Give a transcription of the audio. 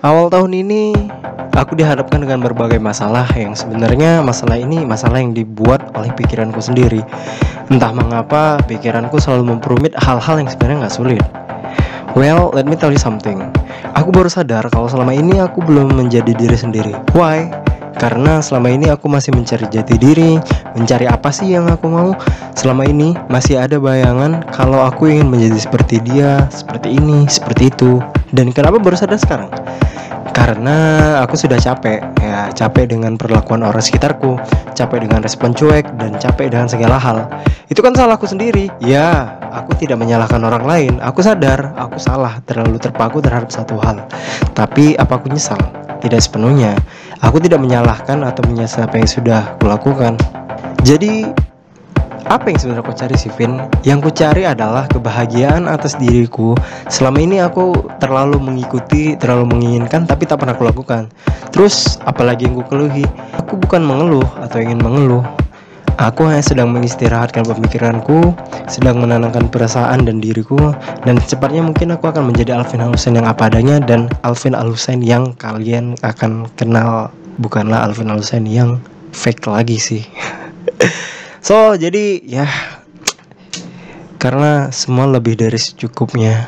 Awal tahun ini aku dihadapkan dengan berbagai masalah yang sebenarnya masalah ini masalah yang dibuat oleh pikiranku sendiri. Entah mengapa pikiranku selalu memperumit hal-hal yang sebenarnya nggak sulit. Well, let me tell you something. Aku baru sadar kalau selama ini aku belum menjadi diri sendiri. Why? Karena selama ini aku masih mencari jati diri, mencari apa sih yang aku mau. Selama ini masih ada bayangan kalau aku ingin menjadi seperti dia, seperti ini, seperti itu. Dan kenapa baru sadar sekarang? Karena aku sudah capek ya capek dengan perlakuan orang sekitarku capek dengan respon cuek dan capek dengan segala hal. Itu kan salahku sendiri. Ya aku tidak menyalahkan orang lain. Aku sadar aku salah terlalu terpaku terhadap satu hal. Tapi apa aku nyesal? Tidak sepenuhnya. Aku tidak menyalahkan atau menyesal apa yang sudah kulakukan. Jadi apa yang sebenarnya aku cari sih Vin? Yang ku cari adalah kebahagiaan atas diriku. Selama ini aku terlalu mengikuti, terlalu menginginkan, tapi tak pernah aku lakukan. Terus apalagi yang ku keluhi? Aku bukan mengeluh atau ingin mengeluh. Aku hanya sedang mengistirahatkan pemikiranku, sedang menenangkan perasaan dan diriku, dan secepatnya mungkin aku akan menjadi Alvin Alusen yang apa adanya dan Alvin Alusen yang kalian akan kenal, bukanlah Alvin Alusen yang fake lagi sih. So jadi ya karena semua lebih dari secukupnya